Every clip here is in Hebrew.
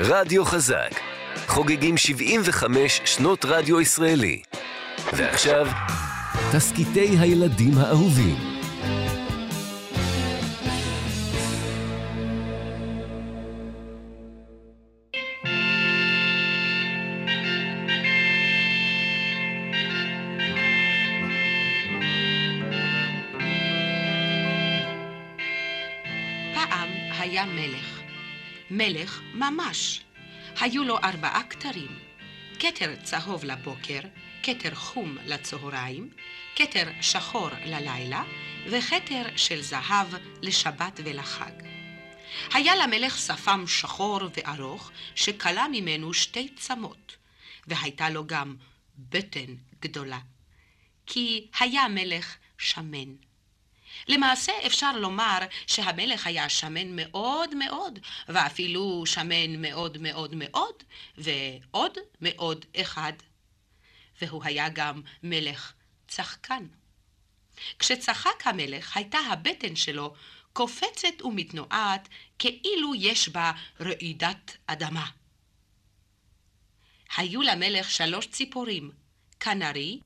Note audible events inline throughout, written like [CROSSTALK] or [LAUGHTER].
רדיו חזק, חוגגים 75 שנות רדיו ישראלי. ועכשיו, תסכיתי הילדים האהובים. ממש. היו לו ארבעה כתרים. כתר צהוב לבוקר, כתר חום לצהריים, כתר שחור ללילה, וכתר של זהב לשבת ולחג. היה למלך שפם שחור וארוך, שכלה ממנו שתי צמות, והייתה לו גם בטן גדולה. כי היה מלך שמן. למעשה אפשר לומר שהמלך היה שמן מאוד מאוד, ואפילו שמן מאוד מאוד מאוד, ועוד מאוד אחד. והוא היה גם מלך צחקן. כשצחק המלך, הייתה הבטן שלו קופצת ומתנועת כאילו יש בה רעידת אדמה. היו למלך שלוש ציפורים, כנרי,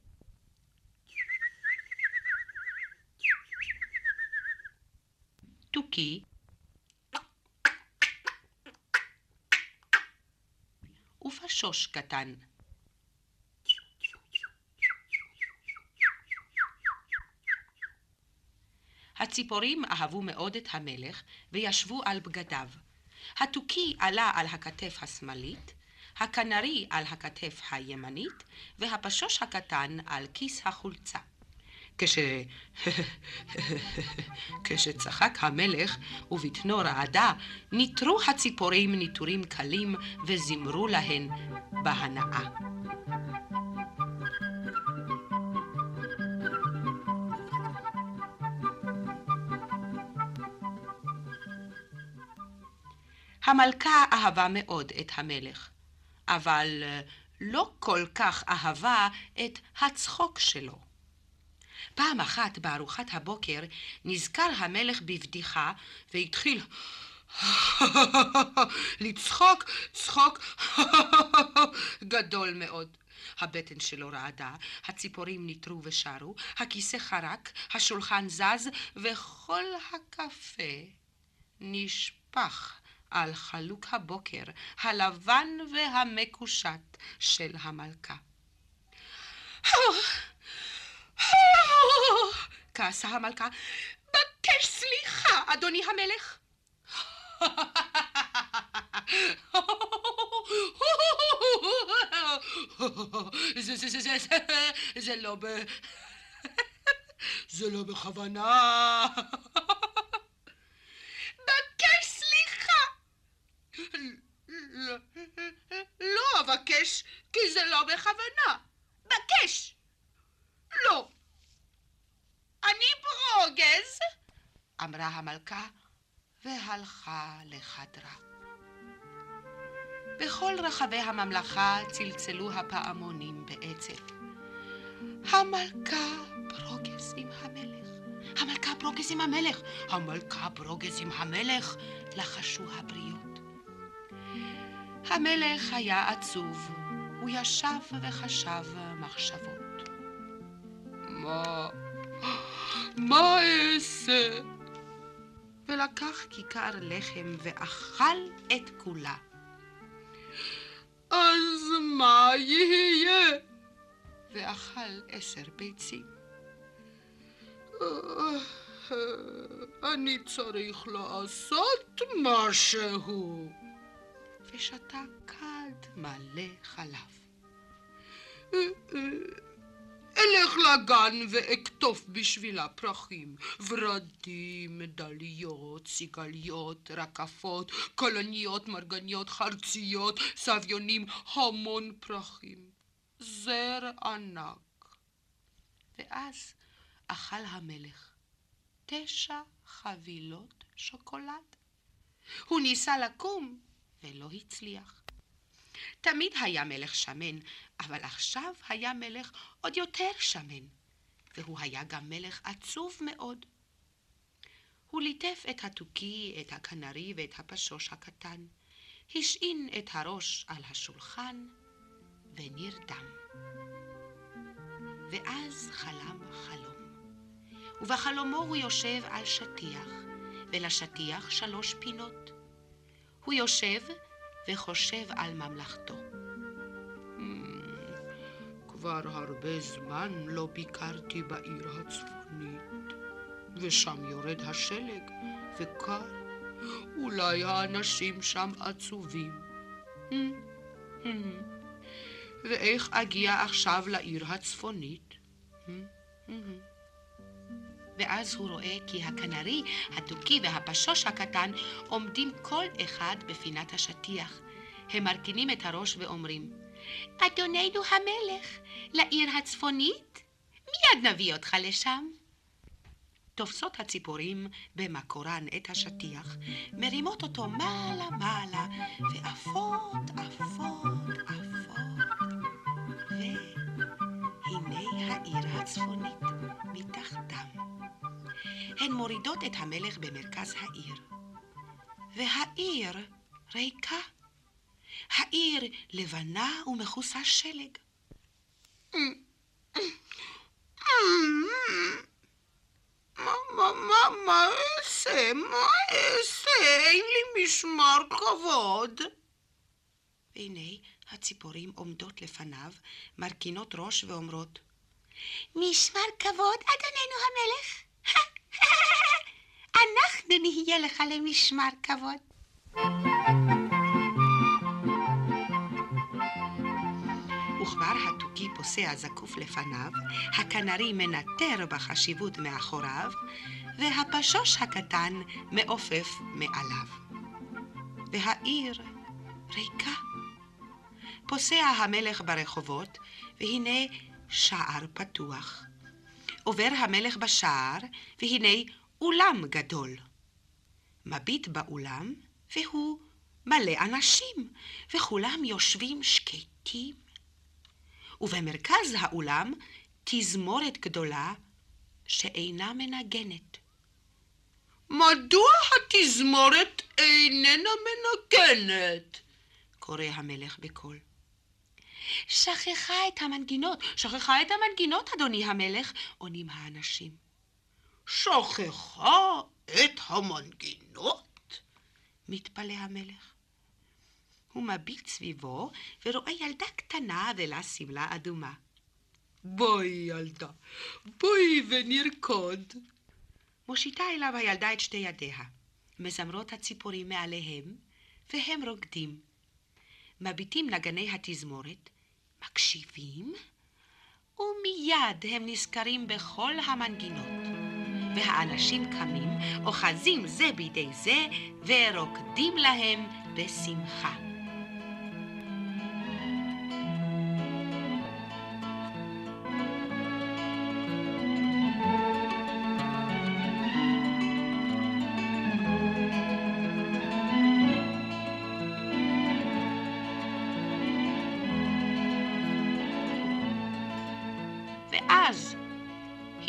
תוכי ופשוש קטן. הציפורים אהבו מאוד את המלך וישבו על בגדיו. התוכי עלה על הכתף השמאלית, הכנרי על הכתף הימנית, והפשוש הקטן על כיס החולצה. כש... [LAUGHS] כשצחק המלך ובטנו רעדה, ניטרו הציפורים ניטורים קלים וזימרו להן בהנאה. המלכה אהבה מאוד את המלך, אבל לא כל כך אהבה את הצחוק שלו. פעם אחת בארוחת הבוקר נזכר המלך בבדיחה והתחיל [LAUGHS] לצחוק צחוק [LAUGHS] גדול מאוד. הבטן שלו רעדה, הציפורים ניטרו ושרו, הכיסא חרק, השולחן זז, וכל הקפה נשפך על חלוק הבוקר הלבן והמקושט של המלכה. [LAUGHS] כעסה המלכה, בקש סליחה, אדוני המלך. [LAUGHS] זה, זה, זה, זה, זה, זה לא ב... [LAUGHS] זה לא בכוונה. בקש סליחה. לא, אבקש, כי זה לא בכוונה. בקש. לא. אני ברוגז, אמרה המלכה, והלכה לחדרה. בכל רחבי הממלכה צלצלו הפעמונים בעצב. המלכה ברוגז עם המלך. המלכה ברוגז עם המלך. המלכה ברוגז עם המלך, לחשו הבריות. המלך היה עצוב, הוא ישב וחשב מחשבות. מה, מה אעשה? ולקח כיכר לחם ואכל את כולה. אז מה יהיה? ואכל עשר ביצים. אני צריך לעשות משהו. ושתה כד מלא חלב. אלך לגן ואקטוף בשבילה פרחים, ורדים, מדליות, סיגליות, רקפות, כלניות, מרגניות, חרציות, סביונים, המון פרחים. זר ענק. ואז אכל המלך תשע חבילות שוקולד. הוא ניסה לקום ולא הצליח. תמיד היה מלך שמן, אבל עכשיו היה מלך עוד יותר שמן, והוא היה גם מלך עצוב מאוד. הוא ליטף את התוכי, את הכנרי ואת הפשוש הקטן, השעין את הראש על השולחן ונרדם. ואז חלם חלום. ובחלומו הוא יושב על שטיח, ולשטיח שלוש פינות. הוא יושב וחושב על ממלכתו. כבר הרבה זמן לא ביקרתי בעיר הצפונית, ושם יורד השלג, וקר. אולי האנשים שם עצובים. ואיך אגיע עכשיו לעיר הצפונית? ואז הוא רואה כי הכנרי, התוכי והפשוש הקטן עומדים כל אחד בפינת השטיח. הם מרכינים את הראש ואומרים, אדוננו המלך, לעיר הצפונית? מיד נביא אותך לשם. תופסות הציפורים במקורן את השטיח, מרימות אותו מעלה-מעלה, ועפות, עפות, עפות. והנה העיר הצפונית מתחתם. הן מורידות את המלך במרכז העיר. והעיר ריקה. העיר לבנה ומכוסה שלג. מה, מה, מה, מה אעשה? מה אעשה? אין לי משמר כבוד. והנה הציפורים עומדות לפניו, מרכינות ראש ואומרות, משמר כבוד, אדוננו המלך. [LAUGHS] אנחנו נהיה לך למשמר כבוד. התוכי פוסע זקוף לפניו, הכנרי מנטר בחשיבות מאחוריו, והפשוש הקטן מעופף מעליו. והעיר ריקה. פוסע המלך ברחובות, והנה שער פתוח. עובר המלך בשער, והנה אולם גדול. מביט באולם, והוא מלא אנשים, וכולם יושבים שקטים. ובמרכז האולם תזמורת גדולה שאינה מנגנת. מדוע התזמורת איננה מנגנת? קורא המלך בקול. שכחה את המנגינות, שכחה את המנגינות, אדוני המלך, עונים האנשים. שכחה את המנגינות? מתפלא המלך. הוא מביט סביבו ורואה ילדה קטנה ולה שמלה אדומה. בואי, ילדה, בואי ונרקוד. מושיטה אליו הילדה את שתי ידיה. מזמרות הציפורים מעליהם, והם רוקדים. מביטים נגני התזמורת, מקשיבים, ומיד הם נזכרים בכל המנגינות. והאנשים קמים, אוחזים זה בידי זה, ורוקדים להם בשמחה.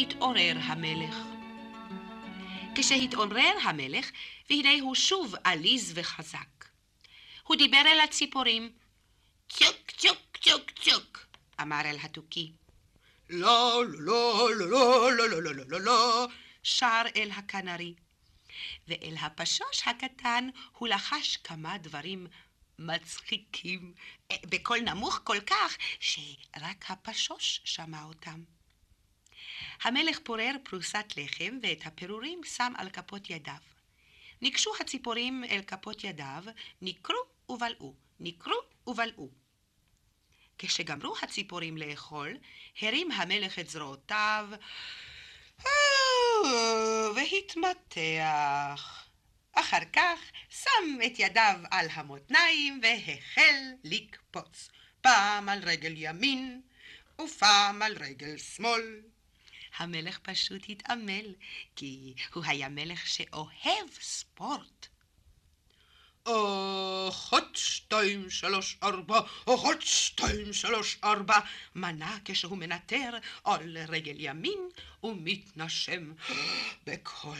התעורר המלך. כשהתעורר המלך, והנה הוא שוב עליז וחזק. הוא דיבר אל הציפורים. צ'וק, צ'וק, צ'וק, צ'וק, אמר אל התוכי. לא, לא, לא, לא, לא, לא, לא, לא, לא, לא, שר אל הכנרי. ואל הפשוש הקטן הוא לחש כמה דברים מצחיקים, בקול נמוך כל כך, שרק הפשוש שמע אותם. המלך פורר פרוסת לחם ואת הפירורים שם על כפות ידיו. ניגשו הציפורים אל כפות ידיו, ניקרו ובלעו, ניקרו ובלעו. כשגמרו הציפורים לאכול, הרים המלך את זרועותיו והתמתח. אחר כך שם את ידיו על המותניים והחל לקפוץ, פעם על רגל ימין ופעם על רגל שמאל. המלך פשוט התעמל, כי הוא היה מלך שאוהב ספורט. אחת, שתיים, שלוש, ארבע, אחת, שתיים, שלוש, ארבע, מנה כשהוא מנטר על רגל ימין ומתנשם בקול.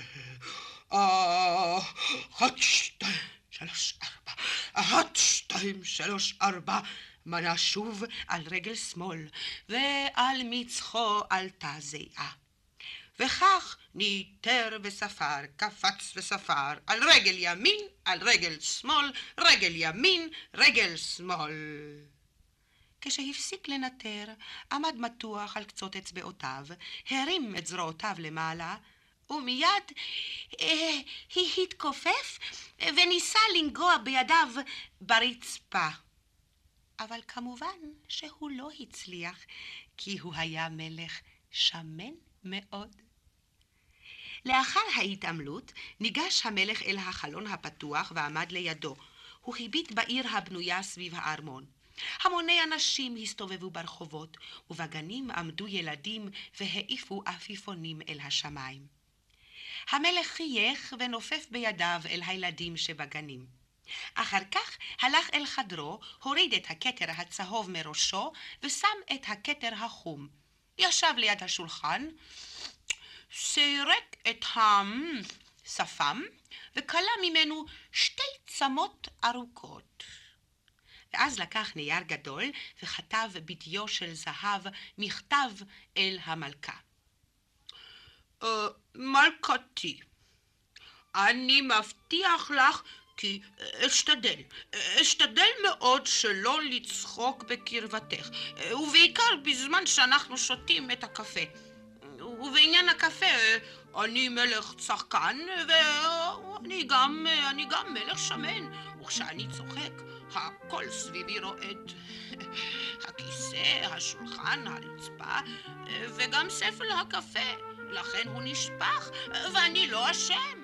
אחת, שתיים, שלוש, ארבע. אחת, שתיים, שלוש, ארבע. מנה שוב על רגל שמאל, ועל מצחו עלתה זיעה. וכך ניטר וספר, קפץ וספר, על רגל ימין, על רגל שמאל, רגל ימין, רגל שמאל. כשהפסיק לנטר, עמד מתוח על קצות אצבעותיו, הרים את זרועותיו למעלה, ומיד אה, התכופף וניסה לנגוע בידיו ברצפה. אבל כמובן שהוא לא הצליח, כי הוא היה מלך שמן מאוד. לאחר ההתעמלות ניגש המלך אל החלון הפתוח ועמד לידו. הוא הביט בעיר הבנויה סביב הארמון. המוני אנשים הסתובבו ברחובות, ובגנים עמדו ילדים והעיפו עפיפונים אל השמיים. המלך חייך ונופף בידיו אל הילדים שבגנים. אחר כך הלך אל חדרו, הוריד את הכתר הצהוב מראשו ושם את הכתר החום. ישב ליד השולחן, סירק את השפם וכלה ממנו שתי צמות ארוכות. ואז לקח נייר גדול וכתב בדיו של זהב מכתב אל המלכה. Uh, מלכתי, אני מבטיח לך כי אשתדל, אשתדל מאוד שלא לצחוק בקרבתך, ובעיקר בזמן שאנחנו שותים את הקפה. ובעניין הקפה, אני מלך צחקן, ואני גם, אני גם מלך שמן, וכשאני צוחק, הכל סביבי רועד. הכיסא, השולחן, הרצפה, וגם ספל הקפה, לכן הוא נשפך, ואני לא אשם.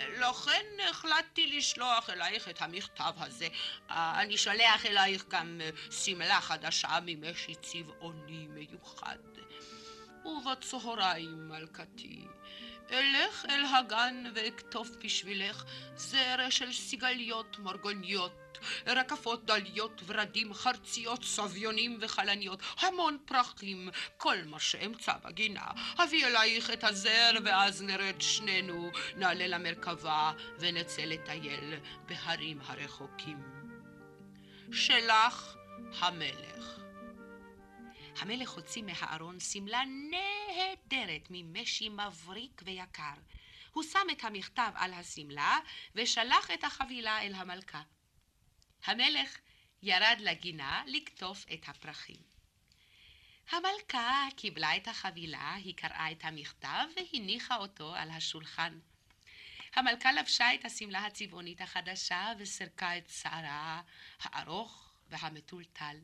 לכן החלטתי לשלוח אלייך את המכתב הזה. אני שולח אלייך גם שמלה חדשה ממשי צבעוני מיוחד. ובצהריים, מלכתי, אלך אל הגן ואכתוב בשבילך זרע של סיגליות מרגוניות, רקפות דליות, ורדים, חרציות, סביונים וחלניות, המון פרחים, כל מה שאמצא בגינה. הביא אלייך את הזר, ואז נרד שנינו, נעלה למרכבה, ונצא לטייל בהרים הרחוקים. שלך המלך. המלך הוציא מהארון שמלה נהדרת ממשי מבריק ויקר. הוא שם את המכתב על השמלה ושלח את החבילה אל המלכה. המלך ירד לגינה לקטוף את הפרחים. המלכה קיבלה את החבילה, היא קראה את המכתב והניחה אותו על השולחן. המלכה לבשה את השמלה הצבעונית החדשה וסירקה את שערה הארוך והמטולטל.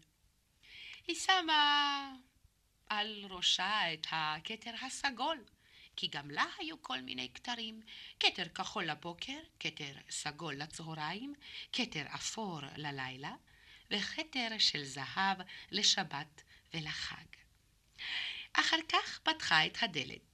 היא שמה על ראשה את הכתר הסגול, כי גם לה היו כל מיני כתרים, כתר כחול לבוקר, כתר סגול לצהריים, כתר אפור ללילה, וכתר של זהב לשבת ולחג. אחר כך פתחה את הדלת.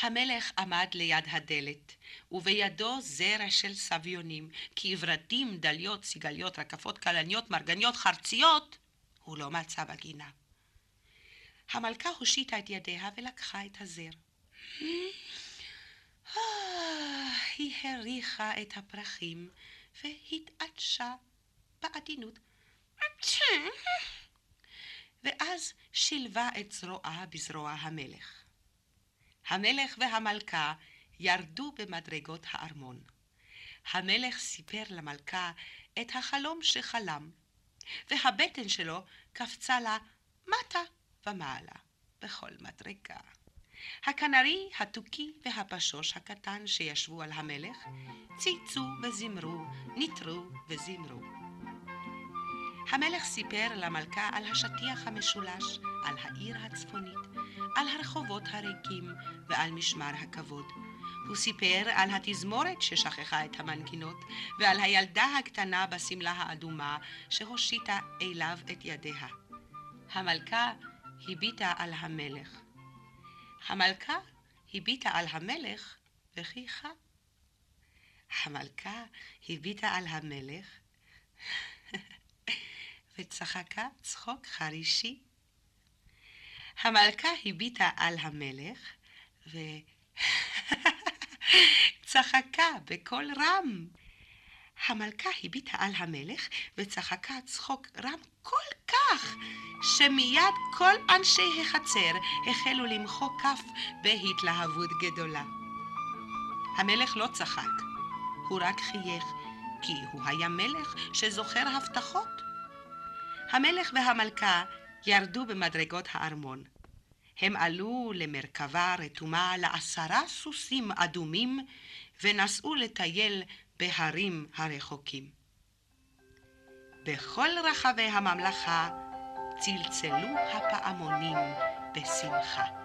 המלך עמד ליד הדלת, ובידו זרע של סביונים, כי ורדים, דליות, סיגליות, רקפות, כלניות, מרגניות, חרציות, הוא לא מצא בגינה. המלכה הושיטה את ידיה ולקחה את הזר. [SIGHS] היא הריחה את הפרחים והתעטשה בעדינות. ואז שילבה את זרועה בזרוע המלך. המלך והמלכה ירדו במדרגות הארמון. המלך סיפר למלכה את החלום שחלם, והבטן שלו קפצה לה מטה ומעלה בכל מדרגה. הכנרי, התוכי והפשוש הקטן שישבו על המלך צייצו וזמרו, ניטרו וזמרו. המלך סיפר למלכה על השטיח המשולש, על העיר הצפונית, על הרחובות הריקים ועל משמר הכבוד. הוא סיפר על התזמורת ששכחה את המנגינות, ועל הילדה הקטנה בשמלה האדומה שהושיטה אליו את ידיה. המלכה הביטה על המלך. המלכה הביטה על המלך וחייכה. המלכה הביטה על המלך [LAUGHS] וצחקה צחוק חרישי. המלכה הביטה על המלך ו... [LAUGHS] צחקה בקול רם. המלכה הביטה על המלך וצחקה צחוק רם כל כך, שמיד כל אנשי החצר החלו למחוא כף בהתלהבות גדולה. המלך לא צחק, הוא רק חייך, כי הוא היה מלך שזוכר הבטחות. המלך והמלכה ירדו במדרגות הארמון. הם עלו למרכבה רתומה לעשרה סוסים אדומים ונסעו לטייל בהרים הרחוקים. בכל רחבי הממלכה צלצלו הפעמונים בשמחה.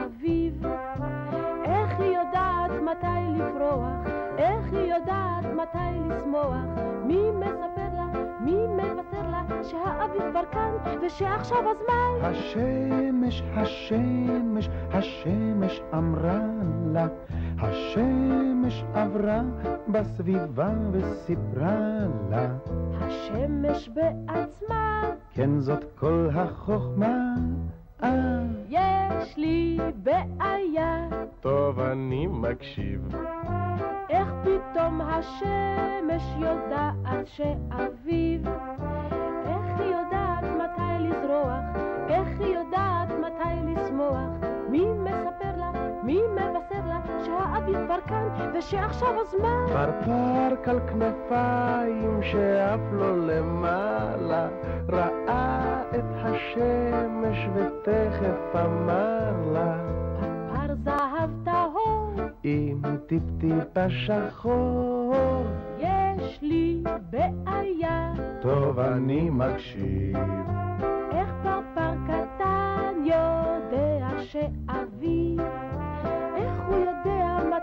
שאביב, איך היא יודעת מתי לפרוח, איך היא יודעת מתי לשמוח, מי מספר לה, מי מבשר לה, שהאביב כבר כאן, ושעכשיו הזמן. השמש, השמש, השמש אמרה לה, השמש עברה בסביבה וסיפרה לה. השמש בעצמה. כן, זאת כל החוכמה. אה. יש לי בעיה. טוב, אני מקשיב. איך פתאום השמש יודעת שאביב? איך היא יודעת מתי לזרוח? איך היא יודעת מתי לשמוח? מי שהאביב כאן ושעכשיו הזמן? פרפר על כנפיים שאף לא למעלה ראה את השמש ותכף אמר לה פרפר זהב טהור עם טיפ-טיפה שחור יש לי בעיה טוב אני מקשיב איך פרפר קטן יודע שאביב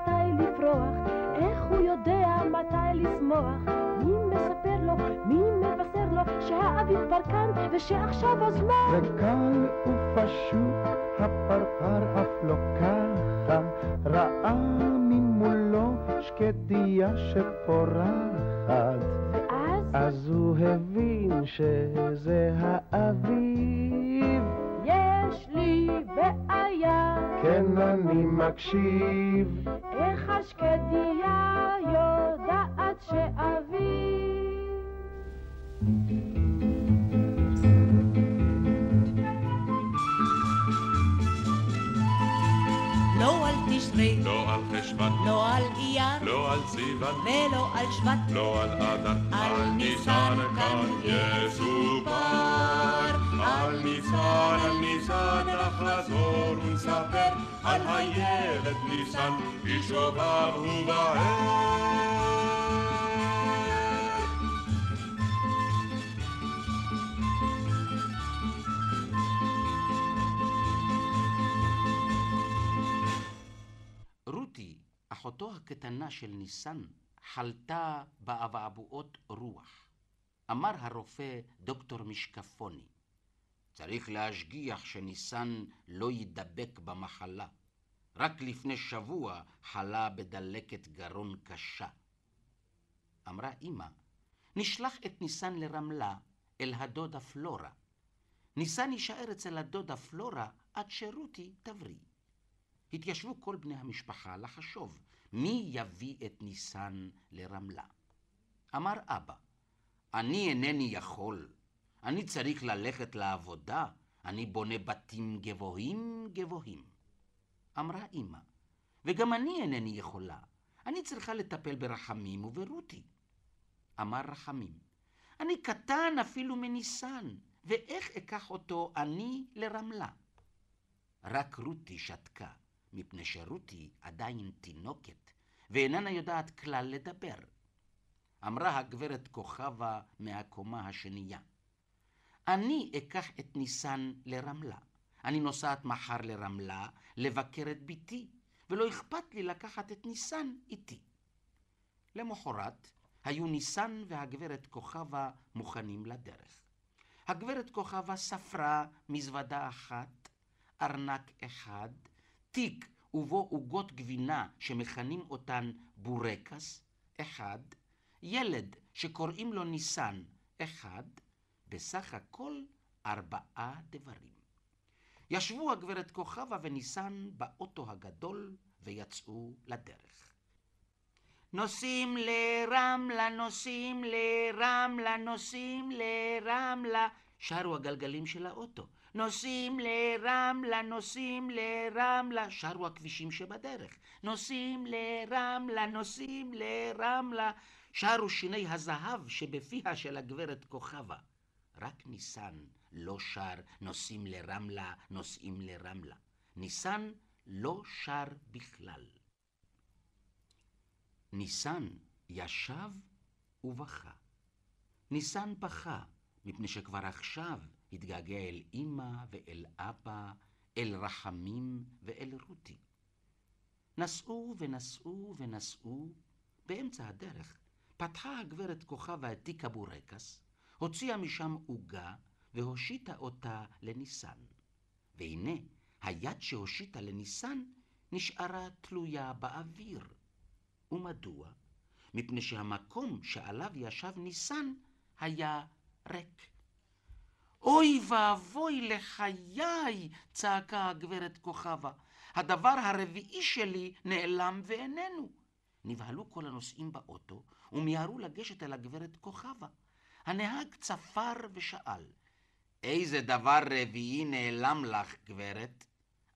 מתי לפרוח איך הוא יודע מתי לשמוח. מי מספר לו, מי מבשר לו שהאביב כבר כאן ושעכשיו הזמן. וקל ופשוט הפרפר אף לא ככה ראה ממולו שקדיה שפורחת. ואז? אז הוא הבין שזה האביב. יש לי בעיה כן אני מקשיב. איך השקדיה יודעת שאביב לא על תשרי, לא על חשוון, לא על אייר, לא על סיוון, ולא על שבט, לא על אדר, על ניסן כאן יסופר. על ניסן, על ניסן, נחזור ונספר על הילד ניסן, בשובב ובהר. רותי, אחותו הקטנה של ניסן, חלתה באבעבועות רוח. אמר הרופא דוקטור משקפוני, צריך להשגיח שניסן לא יידבק במחלה. רק לפני שבוע חלה בדלקת גרון קשה. אמרה אמא, נשלח את ניסן לרמלה אל הדודה פלורה. ניסן יישאר אצל הדודה פלורה עד שרותי תבריא. התיישבו כל בני המשפחה לחשוב מי יביא את ניסן לרמלה. אמר אבא, אני אינני יכול, אני צריך ללכת לעבודה, אני בונה בתים גבוהים גבוהים. אמרה אמא, וגם אני אינני יכולה, אני צריכה לטפל ברחמים וברותי. אמר רחמים. אני קטן אפילו מניסן, ואיך אקח אותו אני לרמלה? רק רותי שתקה, מפני שרותי עדיין תינוקת, ואיננה יודעת כלל לדבר. אמרה הגברת כוכבה מהקומה השנייה, אני אקח את ניסן לרמלה. אני נוסעת מחר לרמלה לבקר את בתי, ולא אכפת לי לקחת את ניסן איתי. למחרת היו ניסן והגברת כוכבה מוכנים לדרך. הגברת כוכבה ספרה מזוודה אחת, ארנק אחד, תיק ובו עוגות גבינה שמכנים אותן בורקס, אחד, ילד שקוראים לו ניסן, אחד, בסך הכל ארבעה דברים. ישבו הגברת כוכבה וניסן באוטו הגדול ויצאו לדרך. נוסעים לרמלה, נוסעים לרמלה, נוסעים לרמלה, שרו הגלגלים של האוטו. נוסעים לרמלה, נוסעים לרמלה, שרו הכבישים שבדרך. נוסעים לרמלה, נוסעים לרמלה, שרו שיני הזהב שבפיה של הגברת כוכבה. רק ניסן לא שר נוסעים לרמלה, נוסעים לרמלה. ניסן לא שר בכלל. ניסן ישב ובכה. ניסן בכה, מפני שכבר עכשיו התגעגע אל אמא ואל אבא, אל רחמים ואל רותי. נסעו ונסעו ונסעו, באמצע הדרך פתחה הגברת כוכבה את תיק הבורקס, הוציאה משם עוגה והושיטה אותה לניסן. והנה, היד שהושיטה לניסן נשארה תלויה באוויר. ומדוע? מפני שהמקום שעליו ישב ניסן היה ריק. אוי ואבוי לחיי! צעקה הגברת כוכבה. הדבר הרביעי שלי נעלם ואיננו. נבהלו כל הנוסעים באוטו ומיהרו לגשת אל הגברת כוכבה. הנהג צפר ושאל, איזה דבר רביעי נעלם לך, גברת?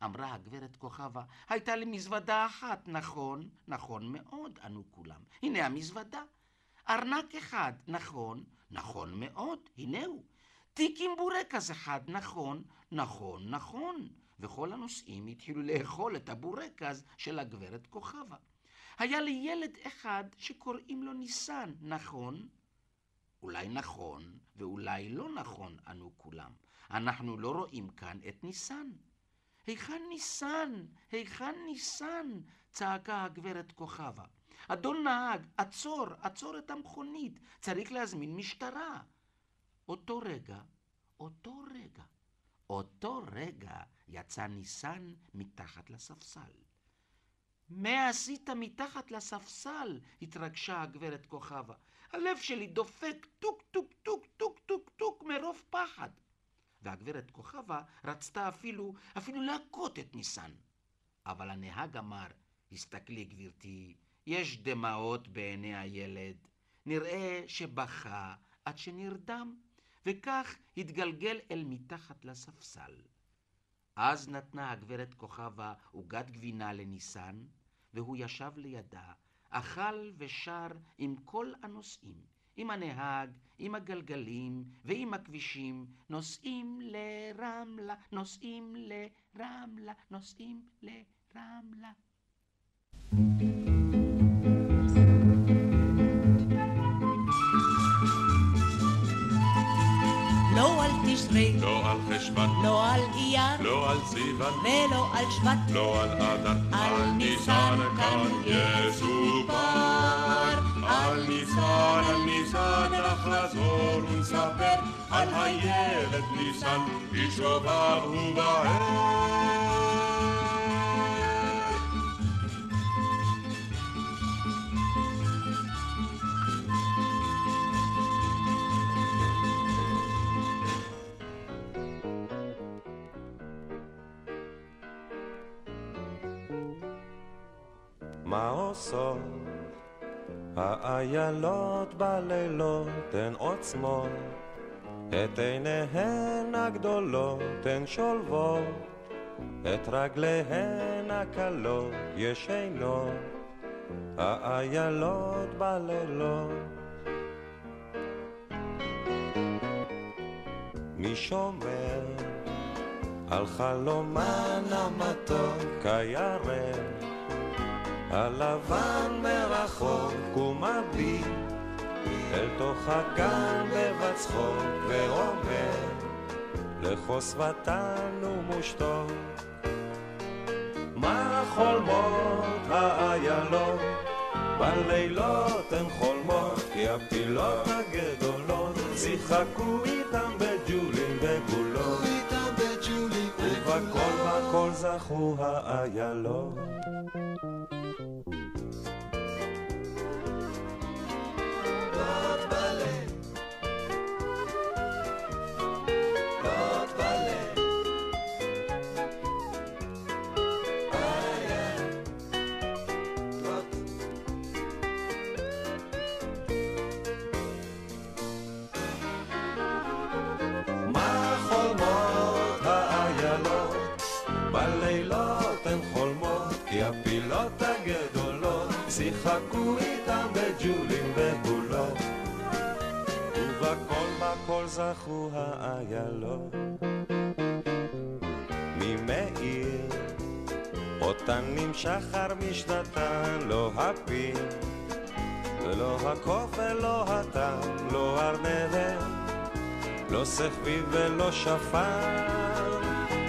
אמרה הגברת כוכבה, הייתה לי מזוודה אחת, נכון, נכון מאוד, ענו כולם. הנה המזוודה. ארנק אחד, נכון, נכון מאוד, הנה הוא. תיק עם בורקס אחד, נכון, נכון, נכון. וכל הנוסעים התחילו לאכול את הבורקס של הגברת כוכבה. היה לי ילד אחד שקוראים לו ניסן, נכון? אולי נכון ואולי לא נכון, ענו כולם. אנחנו לא רואים כאן את ניסן. היכן ניסן? היכן ניסן? צעקה הגברת כוכבה. אדון נהג, עצור, עצור את המכונית, צריך להזמין משטרה. אותו רגע, אותו רגע, אותו רגע יצא ניסן מתחת לספסל. מה עשית מתחת לספסל? התרגשה הגברת כוכבה. הלב שלי דופק טוק טוק טוק טוק טוק טוק מרוב פחד. והגברת כוכבה רצתה אפילו, אפילו להכות את ניסן. אבל הנהג אמר, הסתכלי גברתי, יש דמעות בעיני הילד, נראה שבכה עד שנרדם, וכך התגלגל אל מתחת לספסל. אז נתנה הגברת כוכבה עוגת גבינה לניסן, והוא ישב לידה, אכל ושר עם כל הנוסעים, עם הנהג, עם הגלגלים ועם הכבישים, נוסעים לרמלה, נוסעים לרמלה, נוסעים לרמלה. לא על תשרי, לא על חשוון, לא על אייר, לא על סיוון, ולא על שבט, לא על אדר, על ניסן כאן יסופר. על ניסן, על ניסן, נחזור ונספר על הילד ניסן, בשובב ובער. מה עושות? האיילות בלילות הן עוצמות את עיניהן הגדולות הן שולבות את רגליהן הקלות ישנות האיילות בלילות. מי שומר על חלומן המתוק הירח הלבן מרחוק ומביט אל תוך הגן בבצחוק ואומר לחוסבתן ומושתו מה חולמות האיילות? בלילות הן חולמות כי הפילות הגדולות שיחקו איתם בג'ולים ובולות ובכל הכל זכו האיילות זכו האיילות. ממאיר אותן נמשך שחר משנתן, לא הפיל ולא הקוף ולא הטעם, לא ארנבת. לא סחבי ולא שפן,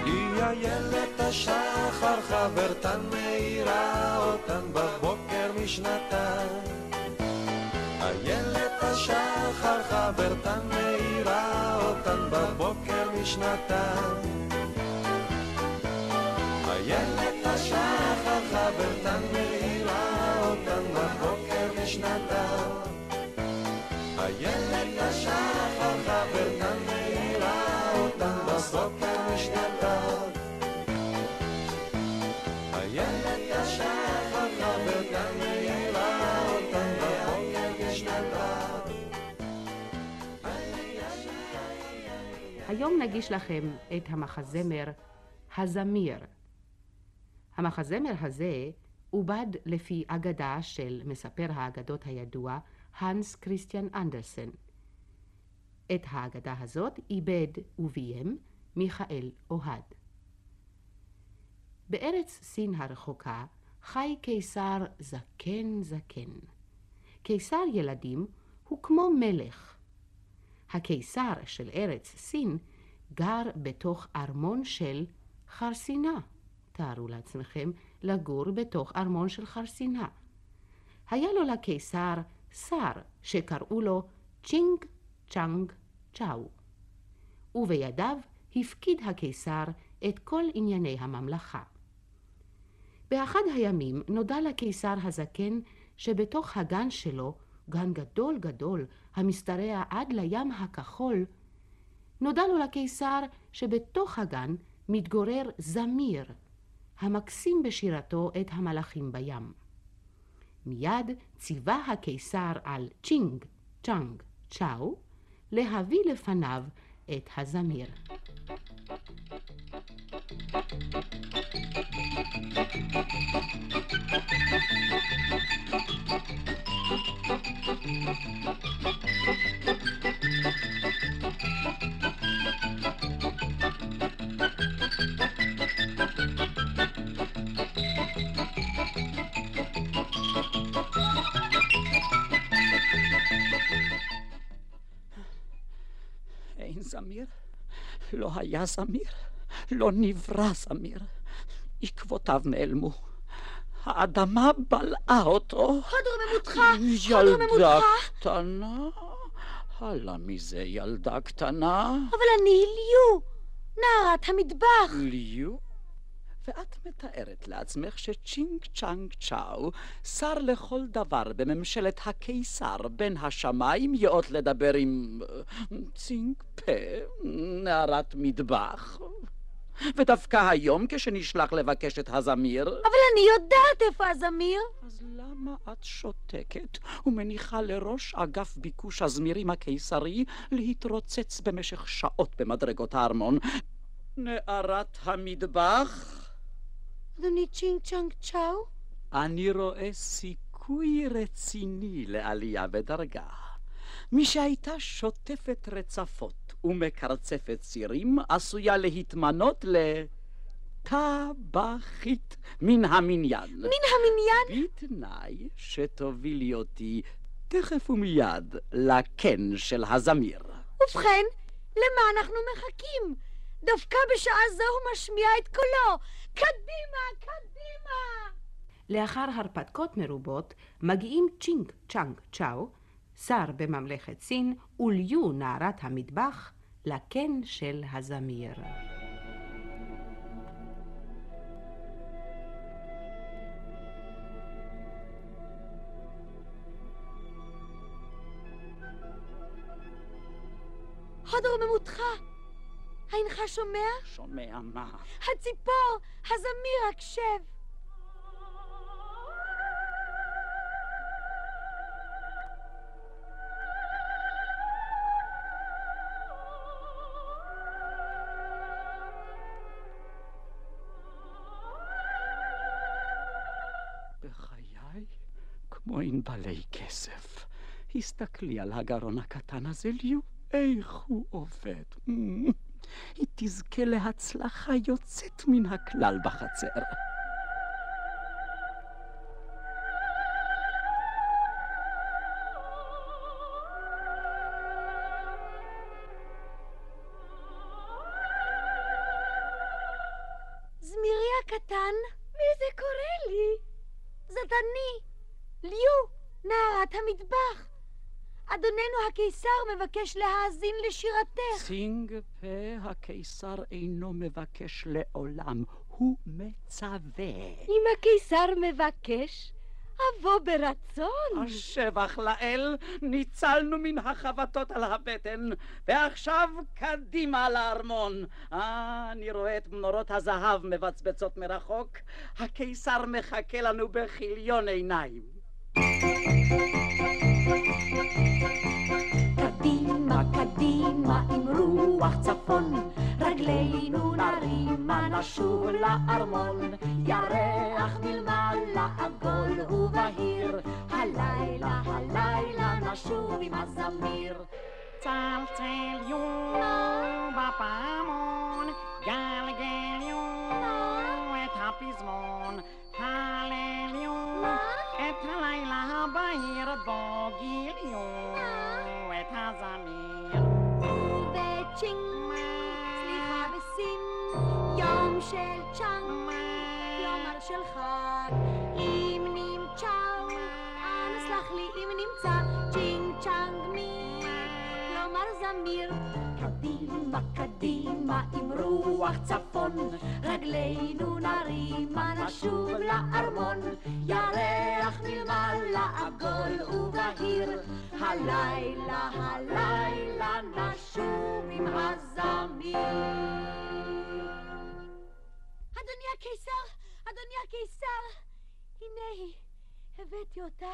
היא איילת השחר, חברתן מאירה אותן בבוקר משנתן. השחר, חברתן מאירה אותן בבוקר משנתן. איילת השחר, חברתן מאירה אותן בבוקר משנתן. היום נגיש לכם את המחזמר הזמיר. המחזמר הזה עובד לפי אגדה של מספר האגדות הידוע הנס כריסטיאן אנדרסן. את האגדה הזאת איבד וביים מיכאל אוהד. בארץ סין הרחוקה חי קיסר זקן זקן. קיסר ילדים הוא כמו מלך. הקיסר של ארץ סין גר בתוך ארמון של חרסינה. תארו לעצמכם לגור בתוך ארמון של חרסינה. היה לו לקיסר שר שקראו לו צ'ינג צ'אנג צ'או, ובידיו הפקיד הקיסר את כל ענייני הממלכה. באחד הימים נודע לקיסר הזקן שבתוך הגן שלו, גן גדול גדול המשתרע עד לים הכחול, נודע לו לקיסר שבתוך הגן מתגורר זמיר, המקסים בשירתו את המלאכים בים. מיד ציווה הקיסר על צ'ינג צ'אנג צ'או להביא לפניו את הזמיר. אין זמיר, לא היה זמיר, לא נברא זמיר. עקבותיו נעלמו. האדמה בלעה אותו. הדרוממותך, הדרוממותך. ילדה קטנה? הלאה מזה ילדה קטנה. אבל אני ליו, נערת המטבח. ליו? ואת מתארת לעצמך שצ'ינג צ'אנג צ'או, שר לכל דבר בממשלת הקיסר בין השמיים, יאות לדבר עם אה, צינג פה, נערת מטבח. ודווקא היום, כשנשלח לבקש את הזמיר, אבל אני יודעת איפה הזמיר. אז למה את שותקת ומניחה לראש אגף ביקוש הזמירים הקיסרי להתרוצץ במשך שעות במדרגות הארמון? נערת המטבח? אדוני צ'ינג צ'אנג צ'או? אני רואה סיכוי רציני לעלייה בדרגה. מי שהייתה שוטפת רצפות ומקרצפת צירים עשויה להתמנות לטבחית מן המניין. מן המניין? בתנאי שתובילי אותי תכף ומיד לקן של הזמיר. ובכן, למה אנחנו מחכים? דווקא בשעה זו הוא משמיע את קולו. קדימה, קדימה! לאחר הרפתקות מרובות מגיעים צ'ינג צ'אנג צ'או, שר בממלכת סין, וליו נערת המטבח, לקן של הזמיר. הוד רוממותך, אינך שומע? שומע מה? הציפור, הזמיר הקשב. כמו ענבלי כסף. הסתכלי על הגרון הקטן הזה, ליו, איך הוא עובד. [LAUGHS] היא תזכה להצלחה יוצאת מן הכלל בחצר. זמירי הקטן, מי זה קורא לי? זאת אני, ליו, נערת המטבח. אדוננו הקיסר מבקש להאזין לשירתך. סינג פה הקיסר אינו מבקש לעולם, הוא מצווה. אם הקיסר מבקש, אבוא ברצון. השבח לאל, ניצלנו מן החבטות על הבטן, ועכשיו קדימה לארמון. אה, אני רואה את מנורות הזהב מבצבצות מרחוק. הקיסר מחכה לנו בכיליון עיניים. קדימה, קדימה עם רוח צפון, רגלינו נרימה נשוב לארמון, ירח מלמעלה עגול ובהיר, הלילה, הלילה נשוב עם הזמיר. צלצליו בפעמון, גלגליו של חג. אם נמצ'או, אנא סלח לי אם נמצא, צ'ינג צ'אנג מי, כלומר זמיר. קדימה, קדימה עם רוח צפון, רגלינו נרימה נשוב לארמון, ירח מלמעלה עגול ובהיר, הלילה, הלילה נשוב עם הזמיר. אדוני הקיסר, הנה הבאתי אותה.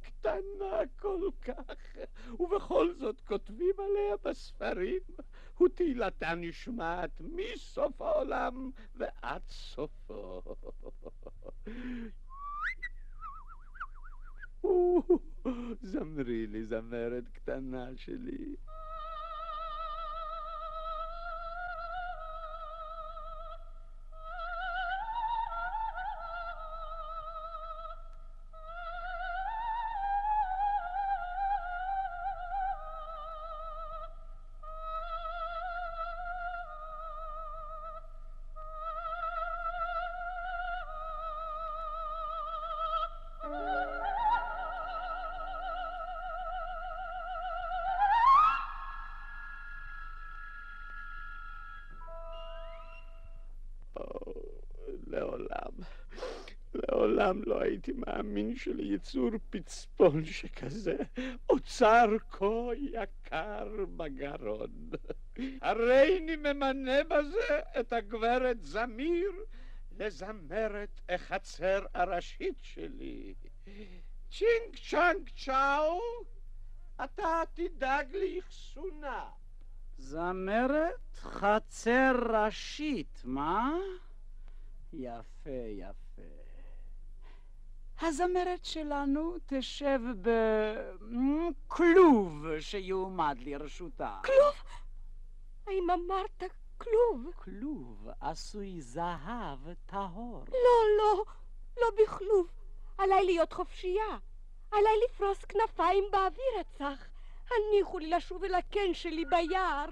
קטנה כל כך, ובכל זאת כותבים עליה בספרים, ותהילתה נשמעת מסוף העולם ועד סופו. זמרי לי זמרת קטנה שלי. לעולם לא הייתי מאמין שליצור פצפון שכזה אוצר כה יקר בגרון. הריני ממנה בזה את הגברת זמיר לזמרת החצר הראשית שלי. צ'ינג צ'אנג צ'או, אתה תדאג לאחסונה. זמרת חצר ראשית, מה? יפה, יפה. הזמרת שלנו תשב בכלוב שיועמד לרשותה. כלוב? האם אמרת כלוב? כלוב עשוי זהב טהור. לא, לא, לא בכלוב. עליי להיות חופשייה. עליי לפרוס כנפיים באוויר הצח. הניחו לי לשוב אל הקן שלי ביער.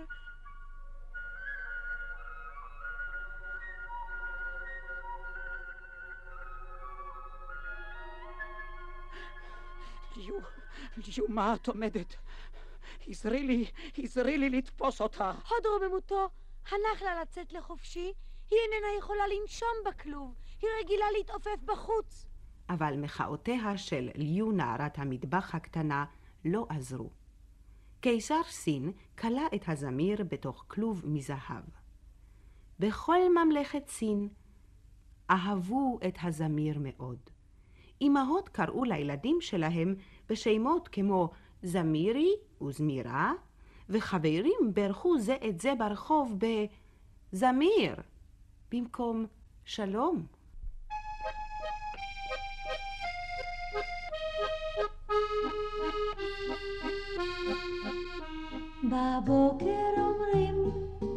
ליו, ליו, מה את עומדת? עזרי לי, עזרי לי לתפוס אותה. הוד רוממותו, הנח לה לצאת לחופשי. היא איננה יכולה לנשום בכלוב. היא רגילה להתעופף בחוץ. אבל מחאותיה של ליו נערת המטבח הקטנה לא עזרו. קיסר סין כלא את הזמיר בתוך כלוב מזהב. בכל ממלכת סין אהבו את הזמיר מאוד. אמהות קראו לילדים שלהם בשמות כמו זמירי וזמירה, וחברים ברכו זה את זה ברחוב בזמיר במקום שלום. בבוקר אומרים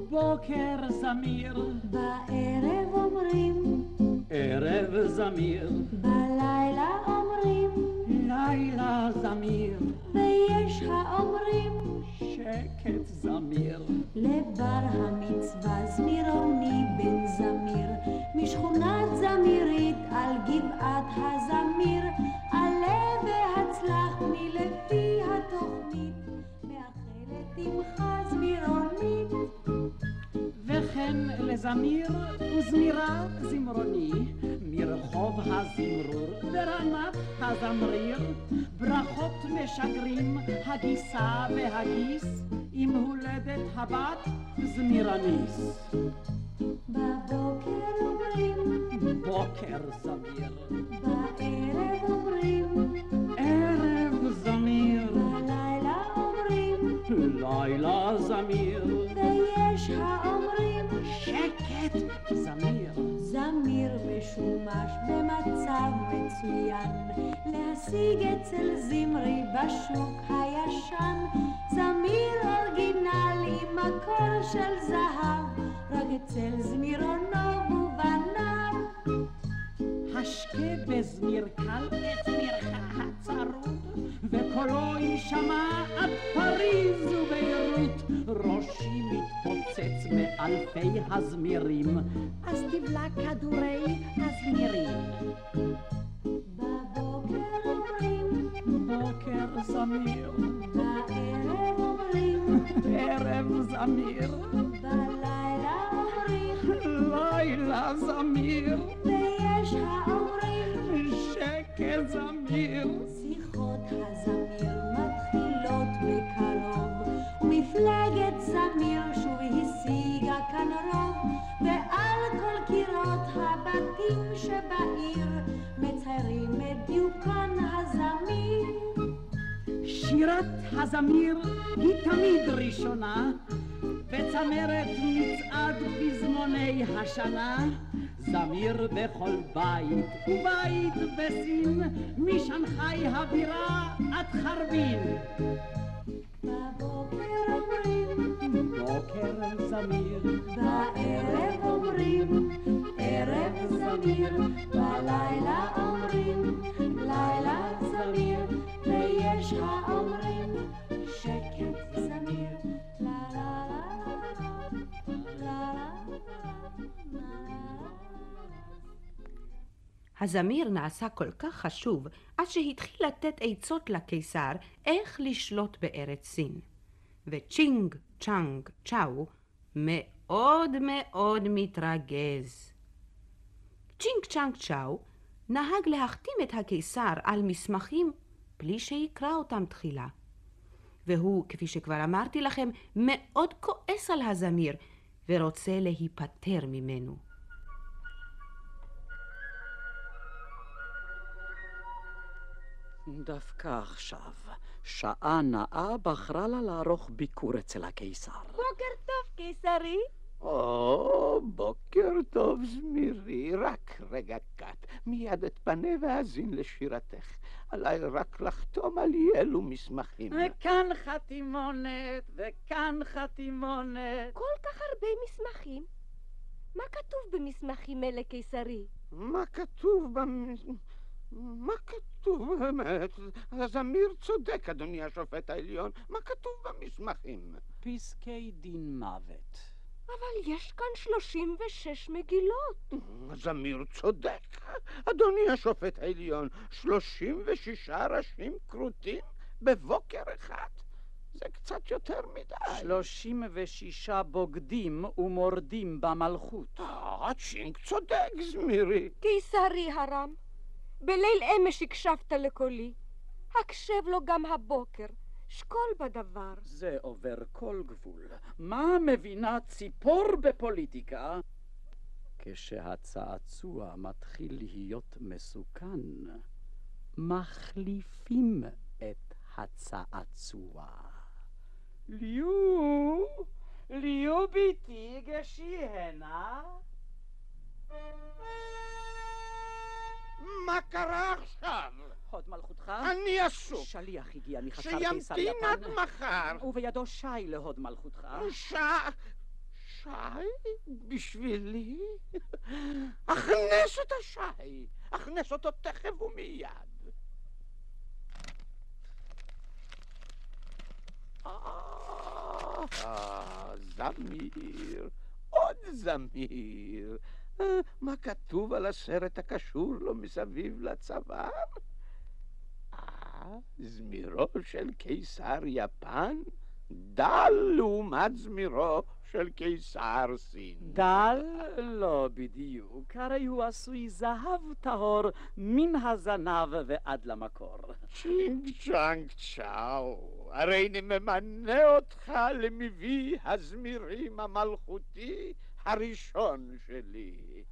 בוקר זמיר, בערב אומרים ערב זמיר, בלילה אומרים לילה זמיר, ויש האומרים שקט זמיר. לבר המצווה זמירוני בן זמיר. משכונת זמירית על גבעת הזמיר לזמיר וזמירה זמרוני מרחוב הזמרור ברמת הזמריר ברכות משגרים הגיסה והגיס עם הולדת הבת זמירניס. בבוקר אומרים בוקר זמיר, בערב מצוין להשיג אצל זמרי בשוק הישן זמיר אורגינל עם מקור של זהב רק אצל זמירונו ובניו השקה בזמיר קל את מירך הצרוד, וקולו יישמע עד פריז וביירות. ראשי מתפוצץ מאלפי הזמירים, אז תבלע כדורי הזמירים. בבוקר אומרים בוקר זמיר, בערב אומרים ערב זמיר, בלילה אומרים לילה זמיר, ויש האומרים שקט זמיר. שיחות הזמיר דיוקן הזמיר. שירת הזמיר היא תמיד ראשונה, בצמרת מצעד פזמוני השנה. זמיר בכל בית ובית בסין, משנגחאי הבירה עד חרבין. בבוקר אומרים, בוקר זמיר, בערב אומרים, ערב זמיר, בלילה אומרים, הזמיר נעשה כל כך חשוב עד שהתחיל לתת עצות לקיסר איך לשלוט בארץ סין. וצ'ינג צ'אנג צ'או מאוד מאוד מתרגז. צ'ינג צ'אנג צ'או נהג להחתים את הקיסר על מסמכים בלי שיקרא אותם תחילה. והוא, כפי שכבר אמרתי לכם, מאוד כועס על הזמיר ורוצה להיפטר ממנו. דווקא עכשיו, שעה נאה בחרה לה לערוך ביקור אצל הקיסר. בוקר טוב, קיסרי. או, בוקר טוב, זמירי, רק רגע קט. מיד אתפנה ואאזין לשירתך. עליי רק לחתום על אי אלו מסמכים. וכאן חתימונת, וכאן חתימונת. כל כך הרבה מסמכים? מה כתוב במסמכים אלה, קיסרי? מה כתוב במ... מה כתוב באמת? הזמיר צודק, אדוני השופט העליון. מה כתוב במסמכים? פסקי דין מוות. אבל יש כאן 36 מגילות. הזמיר צודק, אדוני השופט העליון. 36 ראשים כרותים בבוקר אחד. זה קצת יותר מדי. שלושים ושישה בוגדים ומורדים במלכות. אה, צ'ינק צודק, זמירי. קיסרי הרם, בליל אמש הקשבת לקולי. הקשב לו גם הבוקר. שקול בדבר. זה עובר כל גבול. מה מבינה ציפור בפוליטיקה? כשהצעצוע מתחיל להיות מסוכן, מחליפים את הצעצוע. ליו, ליו ביתי, גשי הנה. מה קרה עכשיו? הוד מלכותך? אני עסוק. שליח הגיע מחסר קיסר יפן. שימתין עד מחר. ובידו שי להוד מלכותך. שי? שי? בשבילי? הכנס את השי. הכנס אותו תכף ומיד. אה, זמיר. עוד זמיר. אה, מה כתוב על הסרט הקשור לו מסביב לצוואר? אה, זמירו של קיסר יפן דל לעומת זמירו של קיסר סין. דל? לא בדיוק, הרי הוא עשוי זהב טהור מן הזנב ועד למקור. צ'ינג צ'אנג צ'או, הרי אני ממנה אותך למביא הזמירים המלכותי הראשון שלי.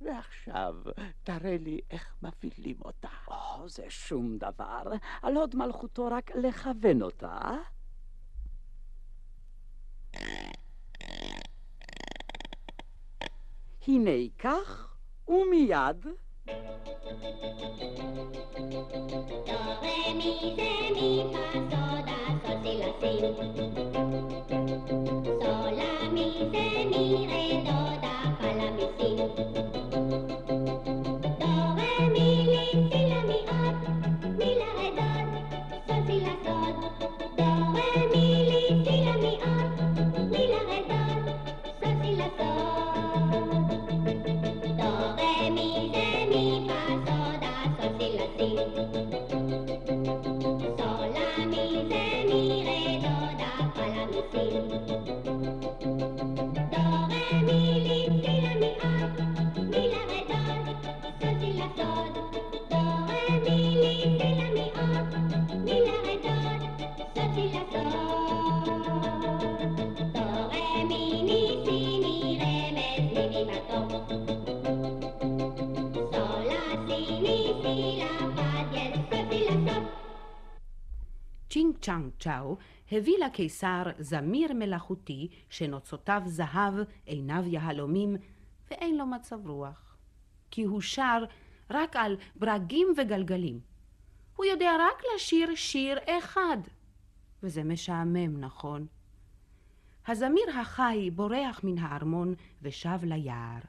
ועכשיו תראה לי איך מפעילים אותה. או, זה שום דבר, על הוד מלכותו רק לכוון אותה. הנה כך, ומיד. Sol, la, mi, se, mi, re, do, da, fa, la, mi, si. צ'ינג צ'אנג צ'או הביא לקיסר זמיר מלאכותי שנוצותיו זהב, עיניו יהלומים, ואין לו מצב רוח. כי הוא שר רק על ברגים וגלגלים. הוא יודע רק לשיר שיר אחד, וזה משעמם, נכון? הזמיר החי בורח מן הארמון ושב ליער.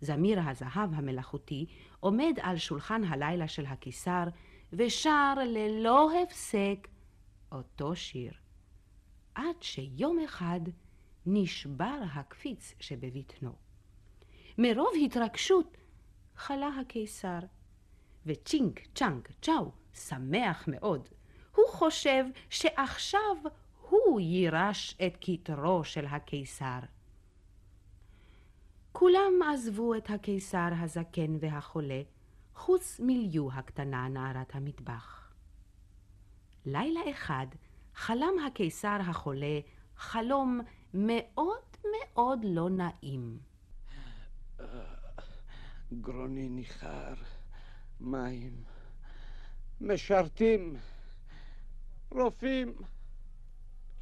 זמיר הזהב המלאכותי עומד על שולחן הלילה של הקיסר ושר ללא הפסק אותו שיר. עד שיום אחד נשבר הקפיץ שבבטנו. מרוב התרגשות חלה הקיסר, וצ'ינג צ'אנג צ'או שמח מאוד. הוא חושב שעכשיו הוא יירש את כתרו של הקיסר. כולם עזבו את הקיסר הזקן והחולה, חוץ מליו הקטנה נערת המטבח. לילה אחד חלם הקיסר החולה חלום מאוד מאוד לא נעים. גרוני ניחר, מים, משרתים, רופאים,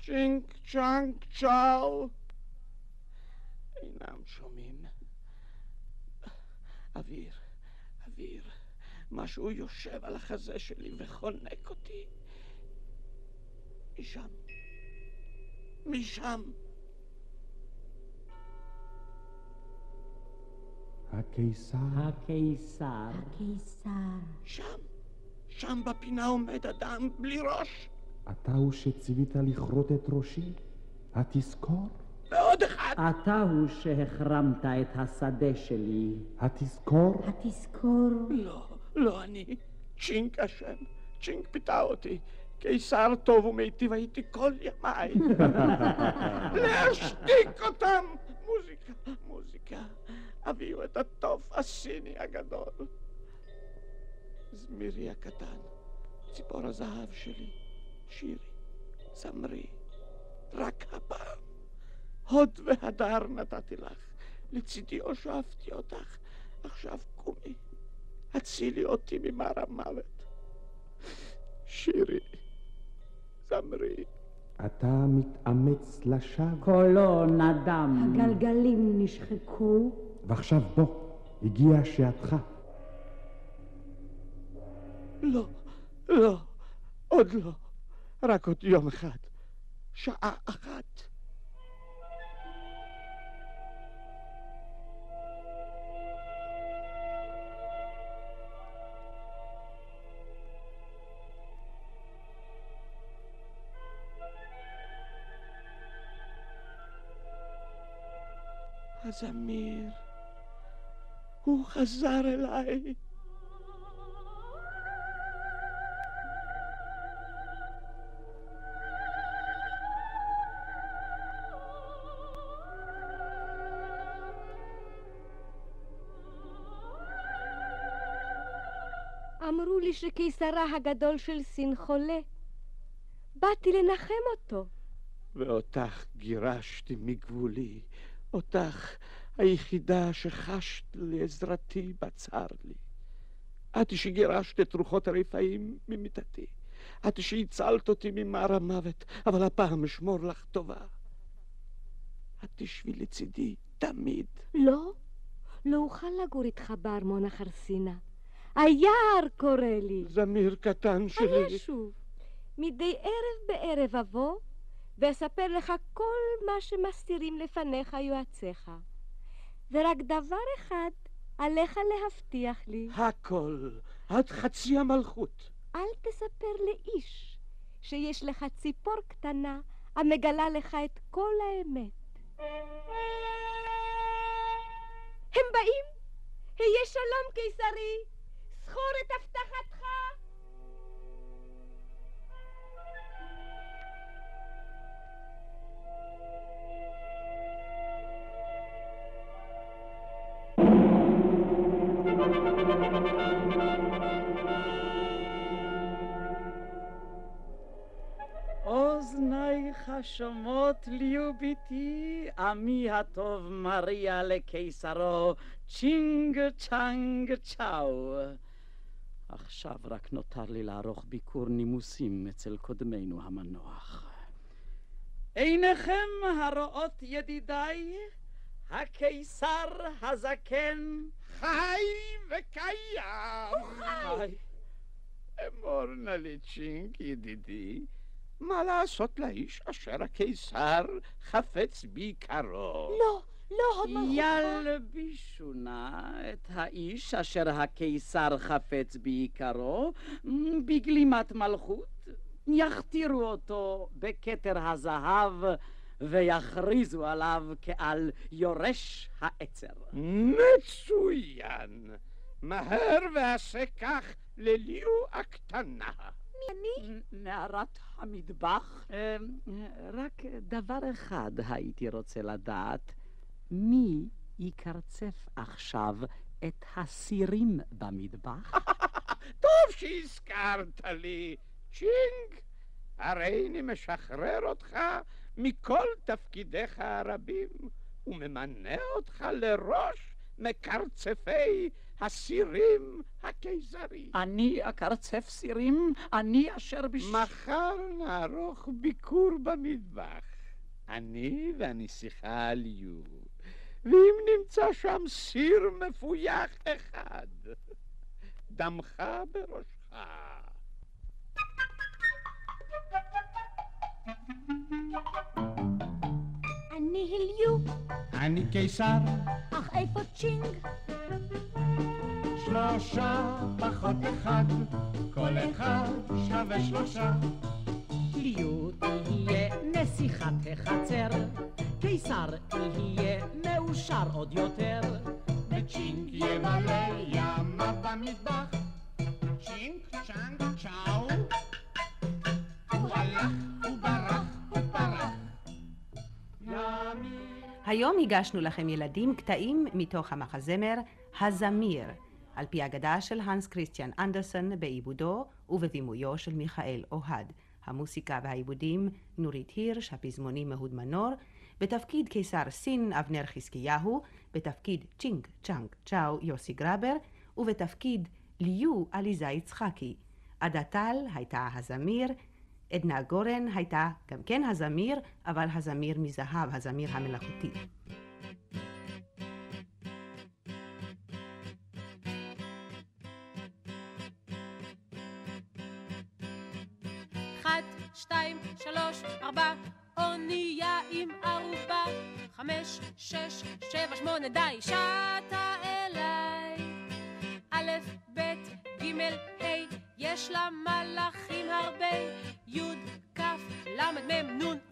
צ'ינג צ'אנג צ'או. אינם שומעים. אוויר, אוויר, משהו יושב על החזה שלי וחונק אותי. משם, משם. הקיסר. הקיסר. הקיסר. שם, שם בפינה עומד אדם בלי ראש. אתה הוא שציווית לכרות את ראשי? התזכור? ועוד אחד. אתה הוא שהחרמת את השדה שלי. התזכור? התזכור. לא, לא אני. צ'ינק אשם. צ'ינק פיתה אותי. קיסר טוב ומיטיב הייתי כל ימיי. [LAUGHS] להשתיק אותם! מוזיקה, מוזיקה. הביאו את התוף הסיני הגדול. זמירי הקטן, ציפור הזהב שלי, שירי, זמרי, רק הפעם. הוד והדר נתתי לך, לצידי הושבתי אותך, עכשיו קומי, הצילי אותי ממר המוות. שירי, זמרי. אתה מתאמץ לשווא. קולו נדם. הגלגלים נשחקו. ועכשיו בוא, הגיעה שעתך. לא, לא, עוד לא. רק עוד יום אחד. שעה אחת. הזמיר, הוא חזר אליי. אמרו לי שקיסרה הגדול של סין חולה. באתי לנחם אותו. ואותך גירשתי מגבולי, אותך היחידה שחשת לעזרתי בצר לי. את שגירשת את רוחות הרפאים ממיטתי. את שהצלת אותי ממר המוות, אבל הפעם אשמור לך טובה. את תשבי לצידי תמיד. לא, לא אוכל לגור איתך בארמון החרסינה. היער קורא לי. זמיר קטן שלי. אני אשוב. מדי ערב בערב אבוא ואספר לך כל מה שמסתירים לפניך יועציך. ורק דבר אחד עליך להבטיח לי. הכל. את חצי המלכות. אל תספר לאיש שיש לך ציפור קטנה המגלה לך את כל האמת. הם באים! היה שלום קיסרי! זכור את הבטחתך! אוזנייך שומעות ליו ביתי, עמי הטוב מריע לקיסרו, צ'ינג צ'אנג צ'או. עכשיו רק נותר לי לערוך ביקור נימוסים אצל קודמנו המנוח. עיניכם הרואות ידידיי, הקיסר הזקן חי וקיים! חי. אמור נא לי צ'ינג, ידידי, מה לעשות לאיש אשר הקיסר חפץ ביקרו? לא, לא, הוד מלכותך. ילבישו נא את האיש אשר הקיסר חפץ ביקרו בגלימת מלכות, יכתירו אותו בכתר הזהב ויכריזו עליו כעל יורש העצר. מצוין! מהר ועשה כך לליו הקטנה. אני? נערת המטבח? אה, רק דבר אחד הייתי רוצה לדעת, מי יקרצף עכשיו את הסירים במטבח? [LAUGHS] טוב שהזכרת לי, צ'ינג, הרי אני משחרר אותך מכל תפקידיך הרבים וממנה אותך לראש מקרצפי הסירים הקיסרי. אני אקרצף סירים? אני אשר בש... מחר נערוך ביקור במטבח. אני והנסיכה ליו. ואם נמצא שם סיר מפויח אחד, דמך בראשך. אני הליו, אני קיסר, אך איפה צ'ינג? שלושה פחות אחד, כל אחד שווה שלושה. ליו תהיה נסיכת החצר, קיסר יהיה מאושר עוד יותר. וצ'ינג ימלא ימה במטבח. צ'ינג צ'אנג צ'או. היום הגשנו לכם ילדים קטעים מתוך המחזמר הזמיר, על פי אגדה של הנס כריסטיאן אנדרסון בעיבודו ובבימויו של מיכאל אוהד. המוסיקה והעיבודים נורית הירש, הפזמונים אהוד מנור, בתפקיד קיסר סין אבנר חזקיהו, בתפקיד צ'ינג צ'אנג צ'או יוסי גרבר, ובתפקיד ליו עליזה יצחקי. עדה טל הייתה הזמיר, עדנה גורן הייתה גם כן הזמיר, אבל הזמיר מזהב, הזמיר המלאכותי. שתיים, שלוש, ארבע, אונייה עם ערובה. חמש, שש, שבע, שמונה, די, שטה אליי. א', ב', ג', ה', יש לה מלאכים הרבה. même nous